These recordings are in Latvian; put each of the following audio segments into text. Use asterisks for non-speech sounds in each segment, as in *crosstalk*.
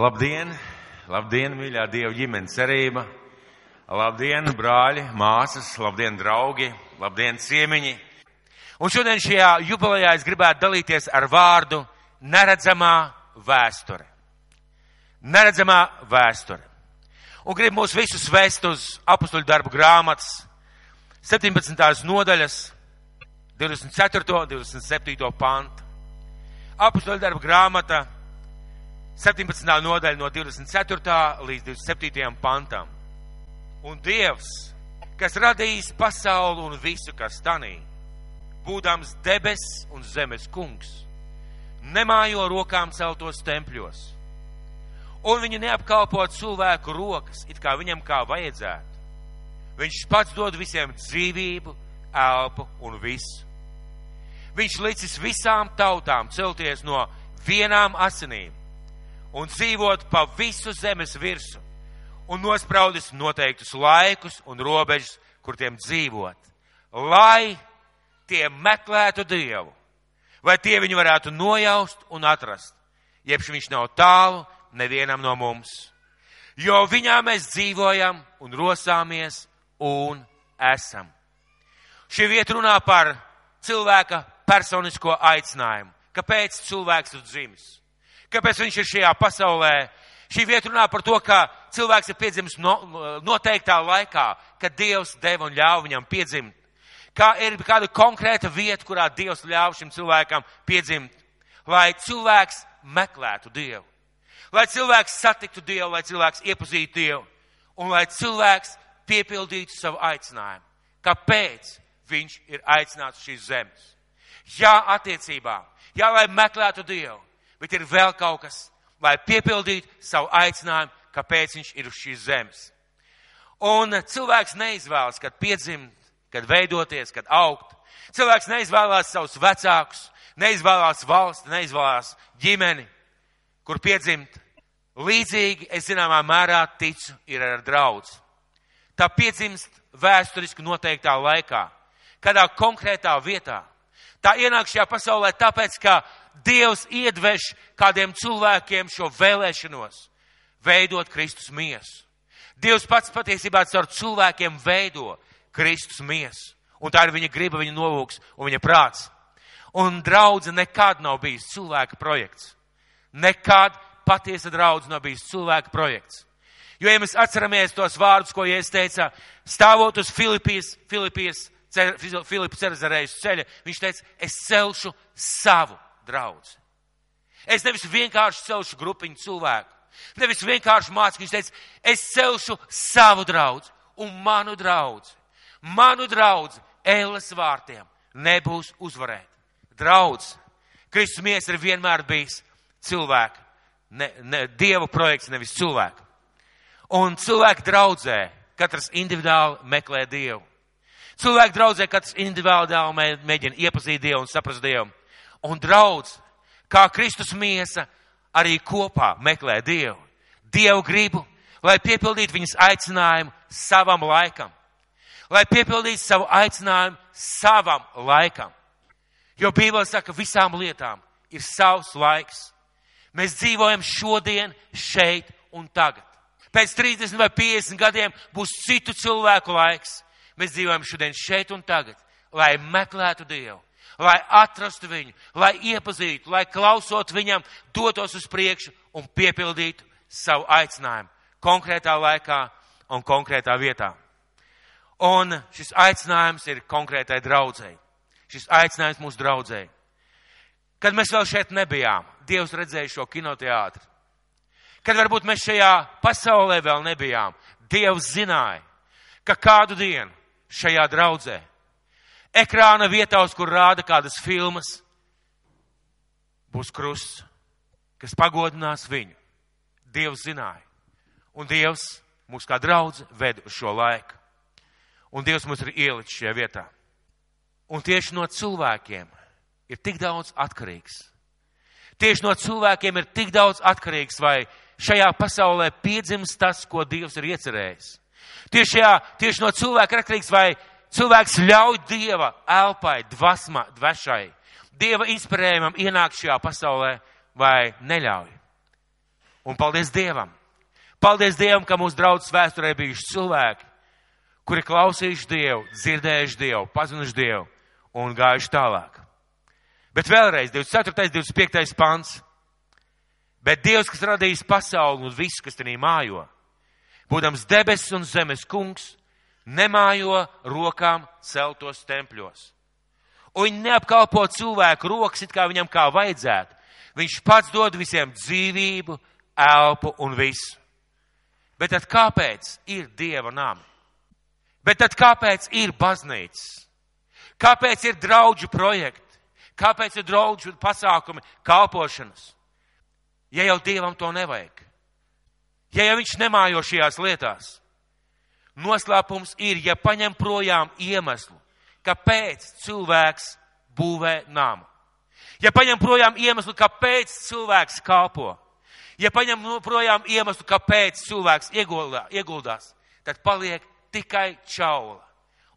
Labdien! Labdien, mīļā Dieva ģimenes cerība! Labdien, brāļi, māsas! Labdien, draugi! Labdien, ciemiņi! Un šodien šajā jubilejā es gribētu dalīties ar vārdu neredzamā vēsture. Neredzamā vēsture. Un gribu mūs visus vest uz apustuļu darbu grāmatas 17. nodaļas 24. 27. pantu. Apustuļu darbu grāmata 17. nodaļa no 24. līdz 27. pantam. Un Dievs, kas radījis pasauli un visu, kas tanī, būdams debes un zemes kungs, nemājo rokām celtos tempļos, un viņu neapkalpo cilvēku rokas, it kā viņam kā vajadzētu. Viņš pats dod visiem dzīvību, elpu un visu. Viņš licis visām tautām celties no vienām asinīm un dzīvot pa visu zemes virsu un nospraudis noteiktus laikus un robežas, kur tiem dzīvot, lai tie meklētu Dievu, vai tie viņu varētu nojaust un atrast, jeb viņš nav tālu nevienam no mums, jo viņā mēs dzīvojam un rosāmies un esam. Šī vieta runā par cilvēka personisko aicinājumu. Kāpēc cilvēks ir dzimis? Kāpēc viņš ir šajā pasaulē? Šī vieta runā par to, ka cilvēks ir piedzimis no, noteiktā laikā, kad Dievs deva un ļāva viņam piedzimt. Kā ir kāda konkrēta vieta, kurā Dievs ļāva šim cilvēkam piedzimt, lai cilvēks meklētu Dievu, lai cilvēks satiktu Dievu, lai cilvēks iepazītu Dievu un lai cilvēks piepildītu savu aicinājumu. Kāpēc viņš ir aicināts uz šīs zemes? Jā, attiecībā, jā, lai meklētu Dievu, bet ir vēl kaut kas, lai piepildītu savu aicinājumu, kāpēc viņš ir uz šīs zemes. Un cilvēks neizvēlas, kad piedzimt, kad veidoties, kad augt. Cilvēks neizvēlās savus vecākus, neizvēlās valsti, neizvēlās ģimeni, kur piedzimt. Līdzīgi, es zināmā mērā ticu, ir ar draudz. Tā piedzimst vēsturiski noteiktā laikā, kādā konkrētā vietā. Tā ienāk šajā pasaulē tāpēc, ka Dievs iedvež kādiem cilvēkiem šo vēlēšanos veidot Kristus miesu. Dievs pats patiesībā caur cilvēkiem veido Kristus miesu. Un tā ir viņa griba, viņa nolūks un viņa prāts. Un draudze nekad nav bijis cilvēka projekts. Nekad patiesa draudze nav bijis cilvēka projekts. Jo, ja mēs atceramies tos vārdus, ko Jēzus teica, stāvot uz Filipijas, Filipijas, Filipa Cerezarejas ceļa, viņš teica, es celšu savu draudzi. Es nevis vienkārši celšu grupiņu cilvēku, nevis vienkārši mācīju, viņš teica, es celšu savu draudzi un manu draudzi. Manu draudzi ēles vārtiem nebūs uzvarēt. Draudz, Kristus mies ir vienmēr bijis cilvēka, ne, ne, Dieva projekts, nevis cilvēka. Un cilvēku draudzē katrs individuāli meklē Dievu. Cilvēku draudzē katrs individuāli mēģina iepazīt Dievu un saprast Dievu. Un draudz, kā Kristus miesa, arī kopā meklē Dievu. Dievu gribu, lai piepildītu viņas aicinājumu savam laikam. Lai piepildītu savu aicinājumu savam laikam. Jo Bībele saka, visām lietām ir savs laiks. Mēs dzīvojam šodien, šeit un tagad. Pēc 30 vai 50 gadiem būs citu cilvēku laiks. Mēs dzīvojam šodien šeit un tagad, lai meklētu Dievu, lai atrastu viņu, lai iepazītu, lai klausot viņam, dotos uz priekšu un piepildītu savu aicinājumu konkrētā laikā un konkrētā vietā. Un šis aicinājums ir konkrētai draudzēji. Šis aicinājums mūsu draudzēji. Kad mēs vēl šeit nebijām, Dievs redzēja šo kinoteātri. Kad varbūt mēs šajā pasaulē vēl nebijām, Dievs zināja, ka kādu dienu šajā draudzē, ekrāna vietā, uz kur rāda kādas filmas, būs krusts, kas pagodinās viņu. Dievs zināja. Un Dievs mūs kā draudz ved uz šo laiku. Un Dievs mums ir ielicis šajā vietā. Un tieši no cilvēkiem ir tik daudz atkarīgs. Tieši no cilvēkiem ir tik daudz atkarīgs, vai šajā pasaulē piedzimst tas, ko Dievs ir iecerējis. Tieši, šajā, tieši no cilvēka ir atkarīgs, vai cilvēks ļauj Dieva elpai, dvasmā, dvešai, Dieva inspirējumam ienākt šajā pasaulē vai neļauj. Un paldies Dievam! Paldies Dievam, ka mūsu draudzes vēsturē bijuši cilvēki, kuri klausījuši Dievu, dzirdējuši Dievu, pazinuši Dievu un gājuši tālāk. Bet vēlreiz 24. 25. pants. Bet Dievs, kas radījis pasauli un visu, kas tenī mājo, būdams debesis un zemes kungs, nemājo rokām celtos tempļos. Un viņi neapkalpo cilvēku rokas, it kā viņam kā vajadzētu. Viņš pats dod visiem dzīvību, elpu un visu. Bet tad kāpēc ir Dieva nami? Bet tad kāpēc ir baznīcas? Kāpēc ir draudžu projekti? Kāpēc ir draudžu pasākumi, kalpošanas? Ja jau Dievam to nevajag. Ja jau viņš nemājo šajās lietās. Noslēpums ir, ja paņem projām iemeslu, kāpēc cilvēks būvē namu. Ja paņem projām iemeslu, kāpēc cilvēks kalpo ja paņem projām iemeslu, kāpēc cilvēks ieguldā, ieguldās, tad paliek tikai čaula.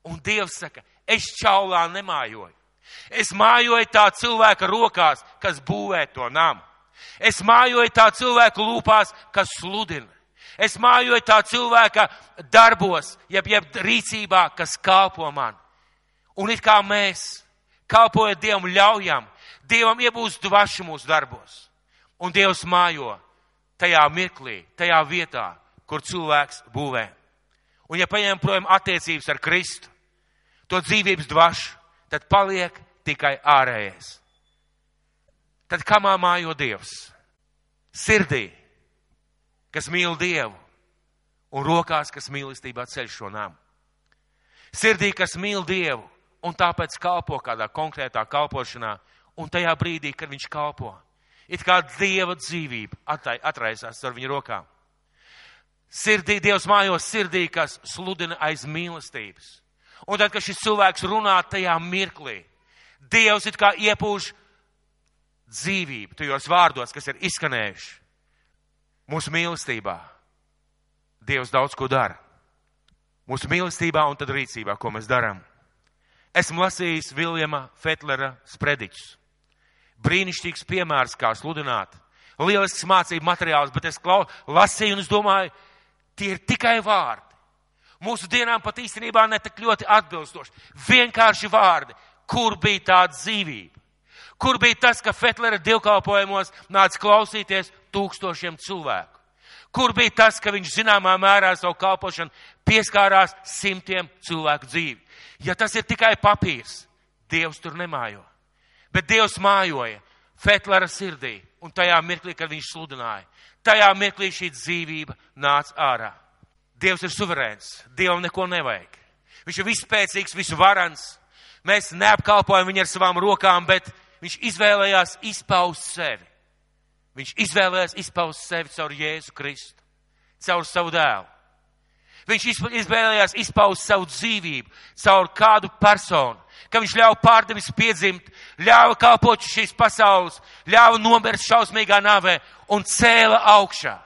Un Dievs saka, es čaulā nemājoju. Es mājoju tā cilvēka rokās, kas būvē to namu. Es mājoju tā cilvēka lūpās, kas sludina. Es mājoju tā cilvēka darbos, jeb, jeb rīcībā, kas kalpo man. Un it kā mēs, kalpojot Dievam, ļaujam Dievam iebūst dvašu mūsu darbos. Un Dievs mājo tajā mirklī, tajā vietā, kur cilvēks būvē. Un ja paņem projām attiecības ar Kristu, to dzīvības dvašu, tad paliek tikai ārējais. Tad kamā mājo Dievs? Sirdī, kas mīl Dievu, un rokās, kas mīlestībā ceļ šo namu. Sirdī, kas mīl Dievu, un tāpēc kalpo kādā konkrētā kalpošanā, un tajā brīdī, kad viņš kalpo, it kā dieva dzīvība atraisās ar viņu rokām. Sirdī, Dievs mājos sirdī, kas sludina aiz mīlestības. Un tad, kad šis cilvēks runā tajā mirklī, Dievs it kā iepūš dzīvību tajos vārdos, kas ir izskanējuši mūsu mīlestībā. Dievs daudz ko dara. Mūsu mīlestībā un tad rīcībā, ko mēs darām. Esmu lasījis Viljama Fetlera sprediķus brīnišķīgs piemērs, kā sludināt. Lielisks mācību materiāls, bet es klau, lasīju un es domāju, tie ir tikai vārdi. Mūsu dienām pat īstenībā ne tik ļoti atbilstoši. Vienkārši vārdi. Kur bija tā dzīvība? Kur bija tas, ka Fetlera divkalpojumos nāca klausīties tūkstošiem cilvēku? Kur bija tas, ka viņš zināmā mērā savu kalpošanu pieskārās simtiem cilvēku dzīvi? Ja tas ir tikai papīrs, Dievs tur nemājo. Bet Dievs mājoja Fetlera sirdī un tajā mirklī, kad viņš sludināja. Tajā mirklī šī dzīvība nāca ārā. Dievs ir suverēns, Dievam neko nevajag. Viņš ir vispēcīgs, visvarans. Mēs neapkalpojam viņu ar savām rokām, bet viņš izvēlējās izpaust sevi. Viņš izvēlējās izpaust sevi caur Jēzu Kristu, caur savu dēlu. Viņš izvēlējās izpaust savu dzīvību caur kādu personu, ka viņš ļauj pārdevis piedzimt, ļāva kalpot šīs pasaules, ļāva nomirt šausmīgā nāvē un cēla augšā,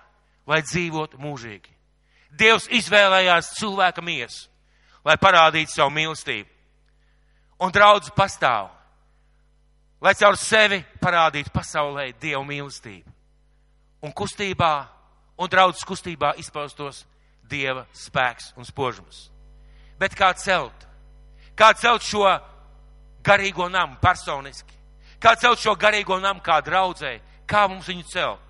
lai dzīvotu mūžīgi. Dievs izvēlējās cilvēka miesu, lai parādītu savu mīlestību. Un draudz pastāv, lai caur sevi parādītu pasaulē Dievu mīlestību. Un kustībā, un draudz kustībā izpaustos Dieva spēks un spožums. Bet kā celt? Kā celt šo garīgo namu personiski? Kā celt šo garīgo namu kā draudzē? Kā mums viņu celt?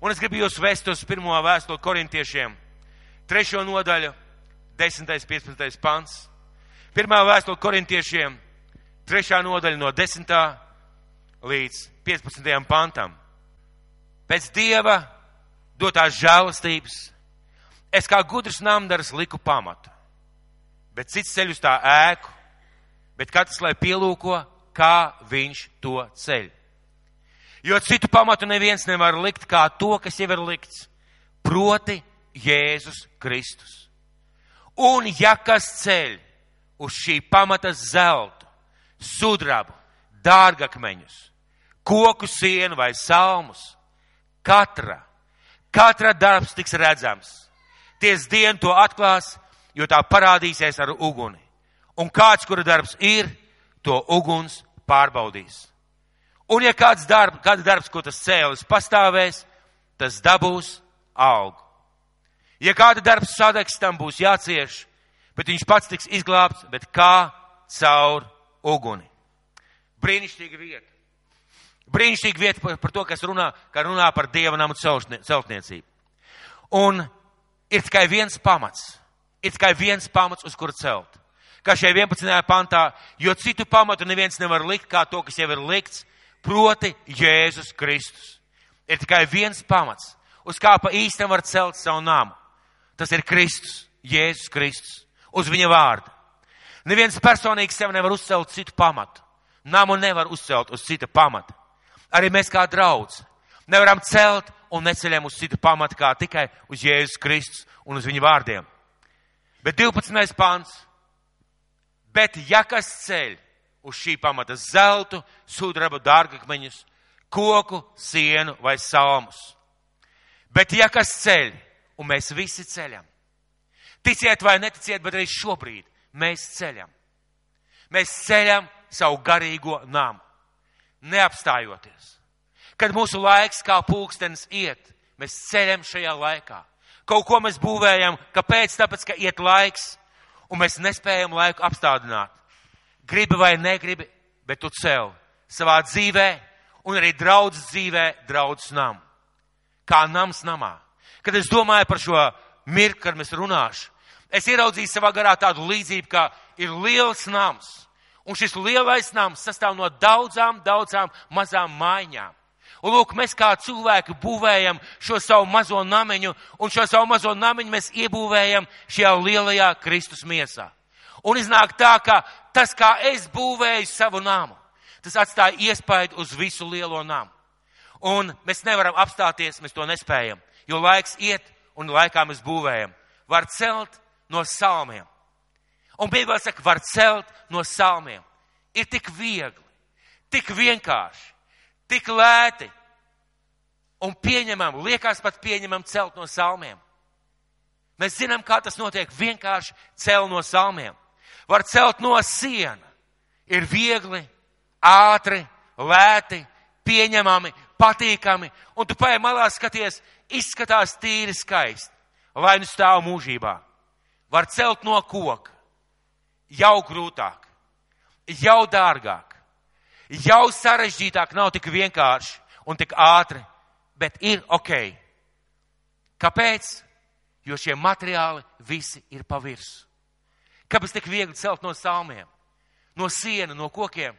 Un es gribu jūs vest uz pirmo vēstuli korintiešiem, trešo nodaļu, 10. 15. pants. Pirmā vēstule korintiešiem, trešā nodaļa no 10. Līdz 15. pantam. Pēc Dieva dotās žēlastības es kā gudrs namdars liku pamatu, bet cits ceļ uz tā ēku, bet katrs lai pielūko, kā viņš to ceļ. Jo citu pamatu neviens nevar likt kā to, kas jau ir likts, proti Jēzus Kristus. Un ja kas ceļ uz šī pamata zeltu, sudrabu, dārgakmeņus, koku sienu vai salmus, katra, katra darbs tiks redzams ties dienu to atklās, jo tā parādīsies ar uguni. Un kāds, kura darbs ir, to uguns pārbaudīs. Un ja kāds darbs, kāds darbs, ko tas cēlis, pastāvēs, tas dabūs algu. Ja kāda darbs sadegs, tam būs jācieš, bet viņš pats tiks izglābts, bet kā caur uguni. Brīnišķīga vieta. Brīnišķīga vieta par, par to, kas runā, kā runā par dieva namu celtniecību. Un ir tikai viens pamats. Ir tikai viens pamats, uz kuru celt. Kā šajā 11. pantā, jo citu pamatu neviens nevar likt kā to, kas jau ir likts, proti Jēzus Kristus. Ir tikai viens pamats, uz kā pa īstam var celt savu namu. Tas ir Kristus, Jēzus Kristus, uz viņa vārda. Neviens personīgi sev nevar uzcelt citu pamatu. Namu nevar uzcelt uz cita pamata. Arī mēs kā draudz nevaram celt un neceļam uz citu pamatu kā tikai uz Jēzus Kristus un uz viņa vārdiem. Bet 12. pāns. Bet ja kas ceļ uz šī pamata zeltu, sudrabu, dārgakmeņus, koku, sienu vai salmus. Bet ja kas ceļ, un mēs visi ceļam, ticiet vai neticiet, bet arī šobrīd mēs ceļam. Mēs ceļam savu garīgo namu, neapstājoties. Kad mūsu laiks kā pulkstenis iet, mēs ceļam šajā laikā. Kaut ko mēs būvējam, kāpēc? Tāpēc, ka iet laiks, un mēs nespējam laiku apstādināt. Gribi vai negribi, bet tu cel savā dzīvē, un arī draudz dzīvē, draudz nam. Kā nams namā. Kad es domāju par šo mirkli, kad mēs runāšu, es ieraudzīju savā garā tādu līdzību, kā ir liels nams. Un šis lielais nams sastāv no daudzām, daudzām mazām maiņām. Un lūk, mēs kā cilvēki būvējam šo savu mazo namiņu, un šo savu mazo namiņu mēs iebūvējam šajā lielajā Kristus miesā. Un iznāk tā, ka tas, kā es būvēju savu namu, tas atstāja iespaidu uz visu lielo namu. Un mēs nevaram apstāties, mēs to nespējam, jo laiks iet un laikā mēs būvējam. Var celt no salmiem. Un Bībelē saka, var celt no salmiem. Ir tik viegli, tik vienkārši tik lēti un pieņemam, liekas pat pieņemam celt no salmiem. Mēs zinām, kā tas notiek vienkārši celt no salmiem. Var celt no siena. Ir viegli, ātri, lēti, pieņemami, patīkami, un tu pēc malā skaties, izskatās tīri skaisti, lai nu stāv mūžībā. Var celt no koka, jau grūtāk, jau dārgāk jau sarežģītāk, nav tik vienkārši un tik ātri, bet ir ok. Kāpēc? Jo šie materiāli visi ir pa virsmu. Kāpēc tik viegli celt no salmiem, no siena, no kokiem?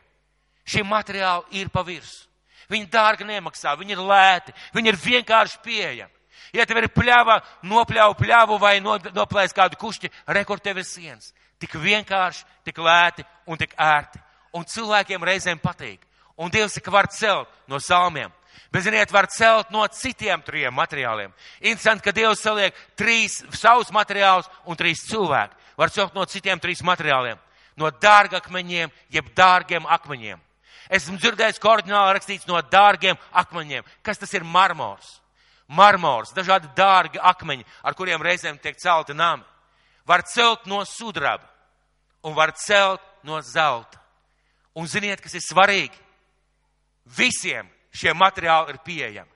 Šie materiāli ir pa virsmu. Viņi dārgi nemaksā, viņi ir lēti, viņi ir vienkārši pieejami. Ja tev ir pļāva, nopļauj pļāvu vai noplēs kādu kušķi, rekord tev ir siens. Tik vienkārši, tik lēti un tik ērti un cilvēkiem reizēm patīk. Un Dievs saka, var celt no salmiem. Bet, ziniet, var celt no citiem trim materiāliem. Interesanti, ka Dievs saliek trīs savus materiālus un trīs cilvēku. Var celt no citiem trīs materiāliem. No dārgakmeņiem, jeb dārgiem akmeņiem. Esmu dzirdējis, ka ordināli rakstīts no dārgiem akmeņiem. Kas tas ir marmors? Marmors, dažādi dārgi akmeņi, ar kuriem reizēm tiek celti nami. Var celt no sudraba un var celt no zelta. Un ziniet, kas ir svarīgi? Visiem šie materiāli ir pieejami.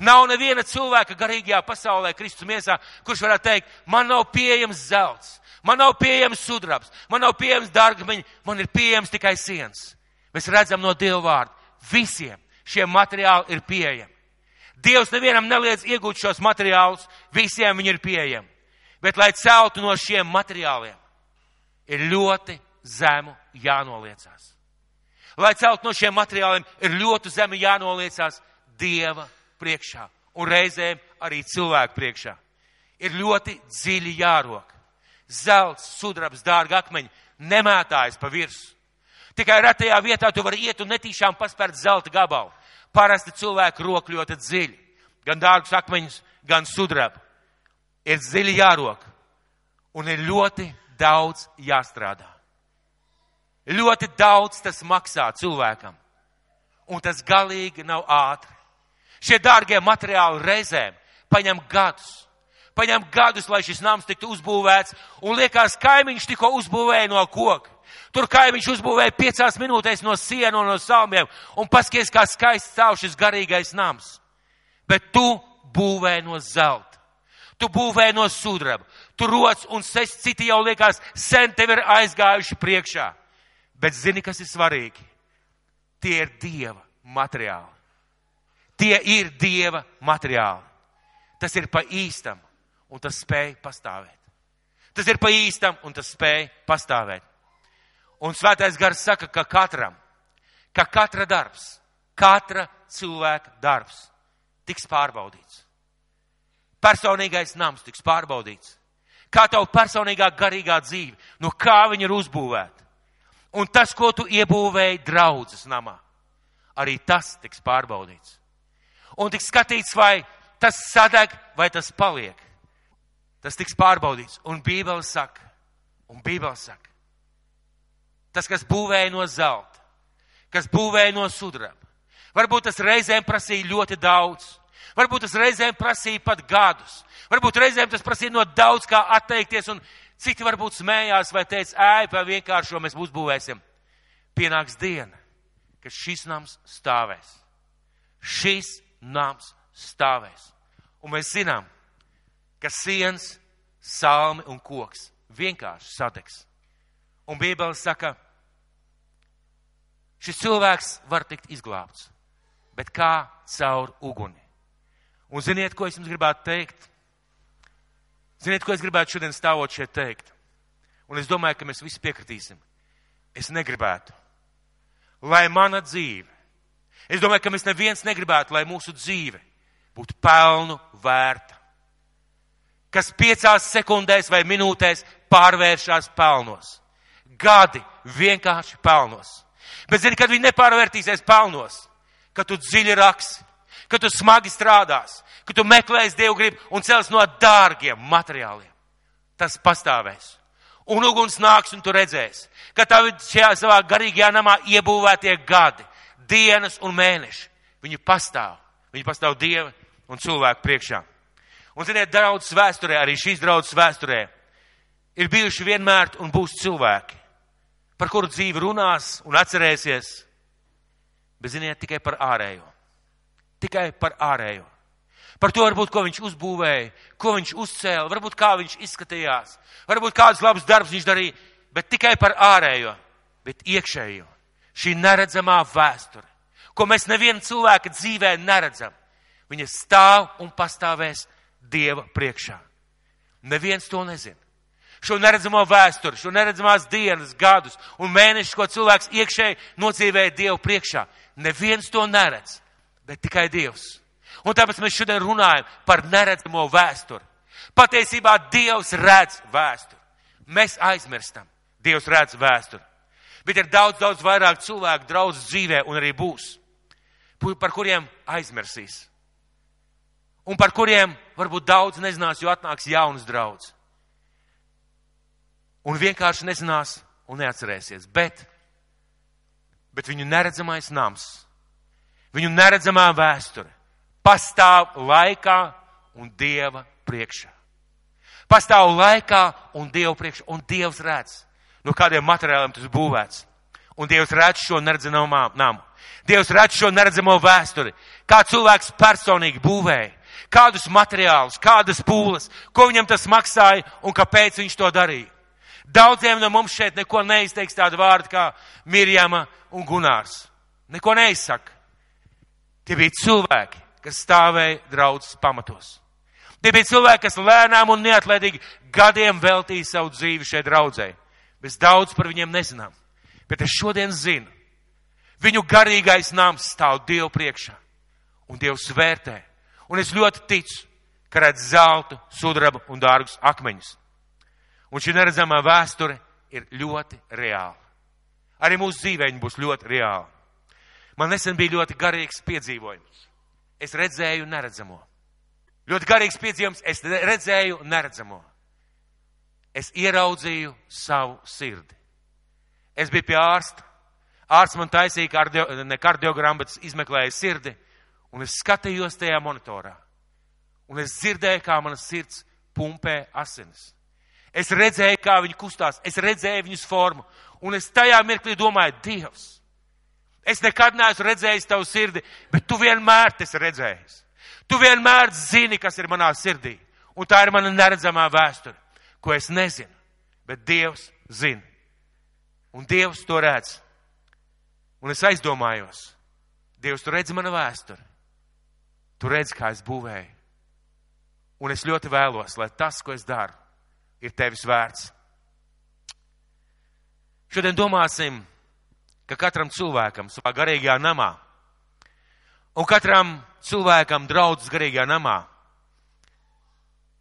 Nav neviena cilvēka garīgajā pasaulē, Kristus miesā, kurš varētu teikt, man nav pieejams zelts, man nav pieejams sudrabs, man nav pieejams dārgmeņi, man ir pieejams tikai siens. Mēs redzam no Dieva vārda. Visiem šie materiāli ir pieejami. Dievs nevienam neliedz iegūt šos materiālus, visiem viņi ir pieejami. Bet, lai celtu no šiem materiāliem, ir ļoti zemu jānoliecās. Lai celt no šiem materiāliem, ir ļoti zemi jānoliecās Dieva priekšā un reizēm arī cilvēku priekšā. Ir ļoti dziļi jārok. Zelts, sudrabs, dārga akmeņi nemētājas pa virsmu. Tikai retajā vietā tu vari iet un netīšām paspērt zelta gabalu. Parasti cilvēki rok ļoti dziļi. Gan dārgus akmeņus, gan sudrabu. Ir dziļi jārok. Un ir ļoti daudz jāstrādā. Ļoti daudz tas maksā cilvēkam. Un tas galīgi nav ātri. Šie dārgie materiāli reizēm paņem gadus. Paņem gadus, lai šis nams tiktu uzbūvēts, un liekas, kaimiņš tikko uzbūvēja no koka. Tur kaimiņš uzbūvēja piecās minūtēs no sienu un no salmiem, un paskaties, kā skaists stāv šis garīgais nams. Bet tu būvē no zelta. Tu būvē no sudraba. Tu roc un ses citi jau liekas, sen tev ir aizgājuši priekšā. Bet zini, kas ir svarīgi? Tie ir Dieva materiāli. Tie ir Dieva materiāli. Tas ir pa īstam un tas spēj pastāvēt. Tas ir pa īstam un tas spēj pastāvēt. Un svētais gars saka, ka katram, ka katra darbs, katra cilvēka darbs tiks pārbaudīts. Personīgais nams tiks pārbaudīts. Kā tavu personīgā garīgā dzīve, no kā viņa ir uzbūvēta. Un tas, ko tu iebūvēji draudzes namā, arī tas tiks pārbaudīts. Un tiks skatīts, vai tas sadeg, vai tas paliek. Tas tiks pārbaudīts. Un Bībele saka, un Bībele saka, tas, kas būvēja no zelta, kas būvēja no sudraba, varbūt tas reizēm prasīja ļoti daudz, varbūt tas reizēm prasīja pat gadus, varbūt reizēm tas prasīja no daudz kā atteikties, un citi varbūt smējās vai teica, ēj, vai vienkāršo mēs uzbūvēsim. Pienāks diena, kad šis nams stāvēs. Šis nams stāvēs. Un mēs zinām, ka siens, salmi un koks vienkārši sadegs. Un Bībele saka, šis cilvēks var tikt izglābts, bet kā caur uguni. Un ziniet, ko es jums gribētu teikt? Ziniet, ko es gribētu šodien stāvot šeit teikt? Un es domāju, ka mēs visi piekritīsim. Es negribētu, lai mana dzīve, es domāju, ka mēs neviens negribētu, lai mūsu dzīve būtu pelnu vērta kas piecās sekundēs vai minūtēs pārvēršas pelnos. Gadi vienkārši pelnos. Bet zini, kad viņi nepārvērtīsies pelnos, kad tu dziļi raksi, kad tu smagi strādās, kad tu meklēsi Dievu gribu un cels no dārgiem materiāliem. Tas pastāvēs. Un uguns nāks un tu redzēsi, ka tavi šajā savā garīgajā namā iebūvētie gadi, dienas un mēneši, viņi pastāv. Viņi pastāv Dieva un cilvēku priekšā. Un, ziniet, draudzes vēsturē, arī šīs draudzes vēsturē, ir bijuši vienmēr un būs cilvēki, par kuru dzīvi runās un atcerēsies, bet, ziniet, tikai par ārējo. Tikai par ārējo. Par to varbūt, ko viņš uzbūvēja, ko viņš uzcēla, varbūt kā viņš izskatījās, varbūt kāds labs darbs viņš darīja, bet tikai par ārējo, bet iekšējo. Šī neredzamā vēsture, ko mēs neviena cilvēka dzīvē neredzam, viņa stāv un pastāvēs Dieva priekšā. Neviens to nezina. Šo neredzamo vēsturi, šo neredzamās dienas, gadus un mēnešus, ko cilvēks iekšēji nocīvēja Dievu priekšā. Neviens to neredz, bet tikai Dievs. Un tāpēc mēs šodien runājam par neredzamo vēsturi. Patiesībā Dievs redz vēsturi. Mēs aizmirstam. Dievs redz vēsturi. Bet ir daudz, daudz vairāk cilvēku draudz dzīvē un arī būs, par kuriem aizmirsīs un par kuriem varbūt daudz nezinās, jo atnāks jauns draudz. Un vienkārši nezinās un neatcerēsies. Bet, bet viņu neredzamais nams, viņu neredzamā vēsture pastāv laikā un Dieva priekšā. Pastāv laikā un Dieva priekšā, un Dievs redz, no kādiem materiāliem tas būvēts. Un Dievs redz šo neredzamo namu. Dievs redz šo neredzamo vēsturi, kā cilvēks personīgi būvēja kādus materiālus, kādas pūles, ko viņam tas maksāja un kāpēc viņš to darīja. Daudziem no mums šeit neko neizteiks tādu vārdu kā Mirjama un Gunārs. Neko neizsaka. Tie bija cilvēki, kas stāvēja draudzes pamatos. Tie bija cilvēki, kas lēnām un neatlaidīgi gadiem veltīja savu dzīvi šeit draudzē. Mēs daudz par viņiem nezinām. Bet es šodien zinu, viņu garīgais nams stāv Dievu priekšā. Un Dievs vērtē Un es ļoti ticu, ka redz zeltu, sudrabu un dārgus akmeņus. Un šī neredzamā vēsture ir ļoti reāla. Arī mūsu dzīvē viņa būs ļoti reāla. Man nesen bija ļoti garīgs piedzīvojums. Es redzēju neredzamo. Ļoti garīgs piedzīvojums, es redzēju neredzamo. Es ieraudzīju savu sirdi. Es biju pie ārsta. Ārsts man taisīja kardio, ne kardiogramu, bet izmeklēja sirdi un es skatījos tajā monitorā, un es dzirdēju, kā manas sirds pumpē asinis. Es redzēju, kā viņi kustās, es redzēju viņus formu, un es tajā mirklī domāju, Dievs, es nekad neesmu redzējis tavu sirdi, bet tu vienmēr esi redzējis. Tu vienmēr zini, kas ir manā sirdī. Un tā ir mana neredzamā vēsture, ko es nezinu. Bet Dievs zina. Un Dievs to redz. Un es aizdomājos, Dievs, tu redzi manu vēsturi. Tu redzi, kā es būvēju. Un es ļoti vēlos, lai tas, ko es daru, ir tevis vērts. Šodien domāsim, ka katram cilvēkam savā garīgajā namā un katram cilvēkam draudzes garīgajā namā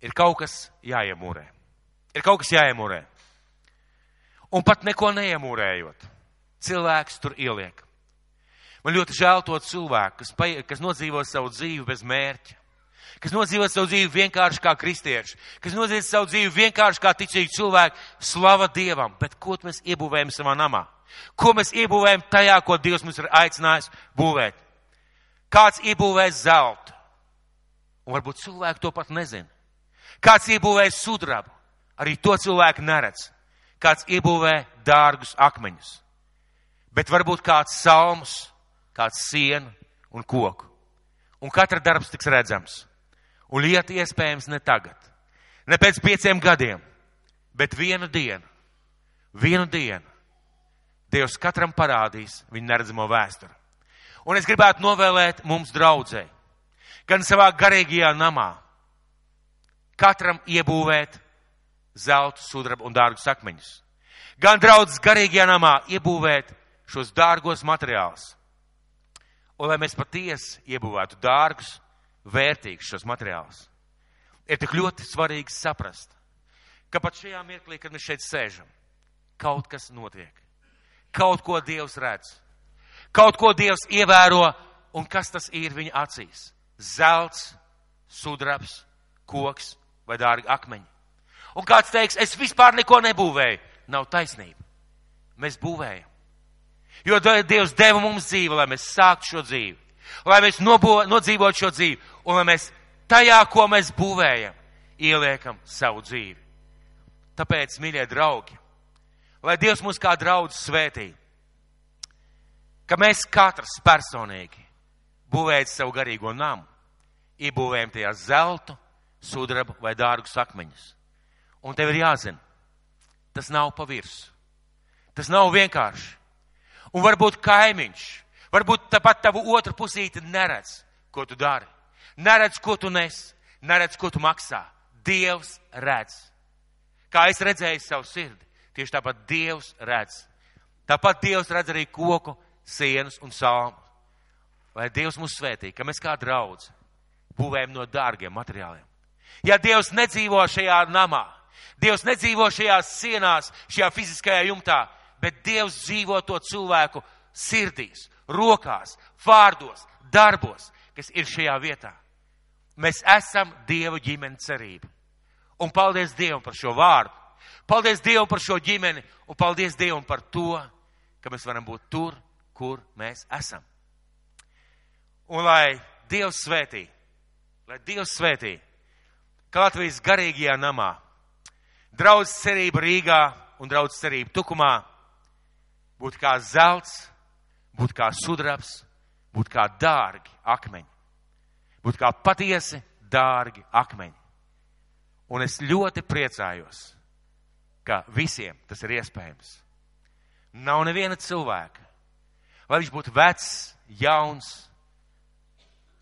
ir kaut kas jāiemūrē. Ir kaut kas jāiemūrē. Un pat neko neiemūrējot, cilvēks tur ieliek. Man ļoti žēl to cilvēku, kas, pa, kas nodzīvo savu dzīvi bez mērķa, kas nodzīvo savu dzīvi vienkārši kā kristieši, kas nodzīvo savu dzīvi vienkārši kā ticīgi cilvēki, slava Dievam, bet ko mēs iebūvējam savā namā? Ko mēs iebūvējam tajā, ko Dievs mums ir aicinājis būvēt? Kāds iebūvēs zeltu? Un varbūt cilvēki to pat nezina. Kāds iebūvēs sudrabu? Arī to cilvēku neredz. Kāds iebūvē dārgus akmeņus. Bet varbūt kāds salmus kāds sienu un koku. Un katra darbs tiks redzams. Un lieta iespējams ne tagad, ne pēc pieciem gadiem, bet vienu dienu, vienu dienu Dievs katram parādīs viņa neredzamo vēsturi. Un es gribētu novēlēt mums draudzē, gan savā garīgajā namā, katram iebūvēt zeltu, sudrabu un dārgus akmeņus. Gan draudzes garīgajā namā iebūvēt šos dārgos materiālus un lai mēs patiesi iebūvētu dārgus, vērtīgus šos materiālus. Ir tik ļoti svarīgi saprast, ka pat šajā mirklī, kad mēs šeit sēžam, kaut kas notiek. Kaut ko Dievs redz, kaut ko Dievs ievēro, un kas tas ir viņa acīs? Zelts, sudrabs, koks vai dārgi akmeņi. Un kāds teiks, es vispār neko nebūvēju. Nav taisnība. Mēs būvējam. Jo Dievs deva mums dzīvi, lai mēs sāktu šo dzīvi, lai mēs nodzīvotu šo dzīvi un lai mēs tajā, ko mēs būvējam, ieliekam savu dzīvi. Tāpēc, mīļie draugi, lai Dievs mūs kā draudz svētī, ka mēs katrs personīgi būvējam savu garīgo namu, iebūvējam tajā zeltu, sudrabu vai dārgus akmeņus. Un tev ir jāzina, tas nav pa virsmu. Tas nav vienkārši. Un varbūt kaimiņš, varbūt tāpat tavu otru pusīti neredz, ko tu dari. Neredz, ko tu nes, neredz, ko tu maksā. Dievs redz. Kā es redzēju savu sirdi, tieši tāpat Dievs redz. Tāpat Dievs redz arī koku, sienas un salmu. Lai Dievs mūs svētī, ka mēs kā draudz būvējam no dārgiem materiāliem. Ja Dievs nedzīvo šajā namā, Dievs nedzīvo šajās sienās, šajā fiziskajā jumtā, bet Dievs dzīvo to cilvēku sirdīs, rokās, vārdos, darbos, kas ir šajā vietā. Mēs esam Dieva ģimenes cerība. Un paldies Dievam par šo vārdu. Paldies Dievam par šo ģimeni un paldies Dievam par to, ka mēs varam būt tur, kur mēs esam. Un lai Dievs svētī, lai Dievs svētī, ka Latvijas garīgajā namā, draudz cerība Rīgā un draudz cerība Tukumā, būt kā zelts, būt kā sudrabs, būt kā dārgi akmeņi, būt kā patiesi dārgi akmeņi. Un es ļoti priecājos, ka visiem tas ir iespējams. Nav neviena cilvēka, lai viņš būtu vecs, jauns,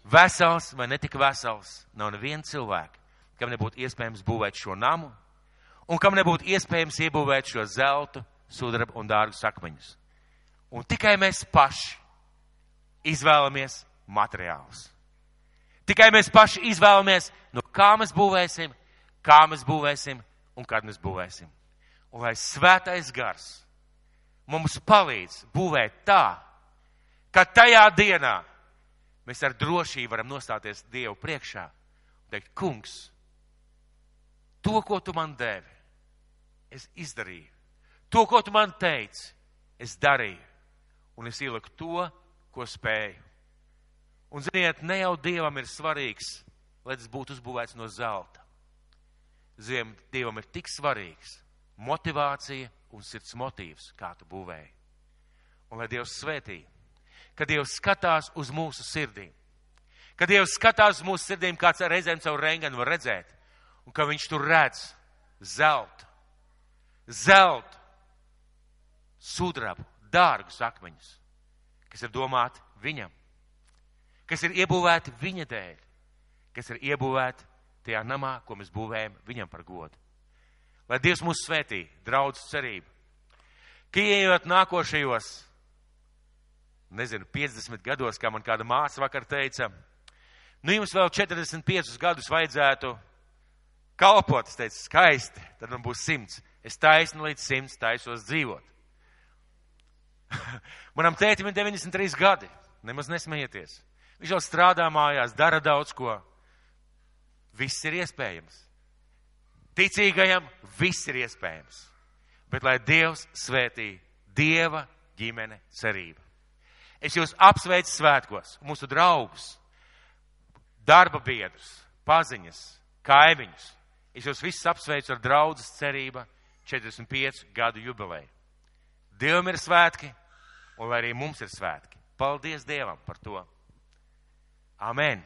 vesels vai netika vesels, nav neviena cilvēka, kam nebūtu iespējams būvēt šo namu un kam nebūtu iespējams iebūvēt šo zeltu sudraba un dārgus akmeņus. Un tikai mēs paši izvēlamies materiālus. Tikai mēs paši izvēlamies, no kā mēs būvēsim, kā mēs būvēsim un kad mēs būvēsim. Un lai svētais gars mums palīdz būvēt tā, ka tajā dienā mēs ar drošību varam nostāties Dievu priekšā un teikt, kungs, to, ko tu man devi, es izdarīju. To, ko tu man teici, es darīju. Un es ieliku to, ko spēju. Un, ziniet, ne jau Dievam ir svarīgs, lai tas būtu uzbūvēts no zelta. Ziem, Dievam ir tik svarīgs motivācija un sirds motīvs, kā tu būvēji. Un lai Dievs svētī, ka Dievs skatās uz mūsu sirdīm, Kad Dievs skatās uz mūsu sirdīm, kāds reizēm savu renganu var redzēt, un ka viņš tur redz zeltu, zeltu, sudrabu, dārgus akmeņus, kas ir domāti viņam, kas ir iebūvēti viņa dēļ, kas ir iebūvēti tajā namā, ko mēs būvējam viņam par godu. Lai Dievs mūs svētī, draudz cerību, ka ieejot nākošajos, nezinu, 50 gados, kā man kāda māsa vakar teica, nu jums vēl 45 gadus vajadzētu kalpot, es teicu, skaisti, tad man būs simts. Es taisnu līdz simts taisos dzīvot. *laughs* Manam tētim ir 93 gadi, nemaz nesmējieties. Viņš jau strādā mājās, dara daudz ko. Viss ir iespējams. Ticīgajam viss ir iespējams. Bet lai Dievs svētī Dieva ģimene cerība. Es jūs apsveicu svētkos, mūsu draugus, darba biedrus, paziņas, kaimiņus. Es jūs visus apsveicu ar draudzes cerība 45 gadu jubileju. Dievam ir svētki, un lai arī mums ir svētki. Paldies Dievam par to! Amen!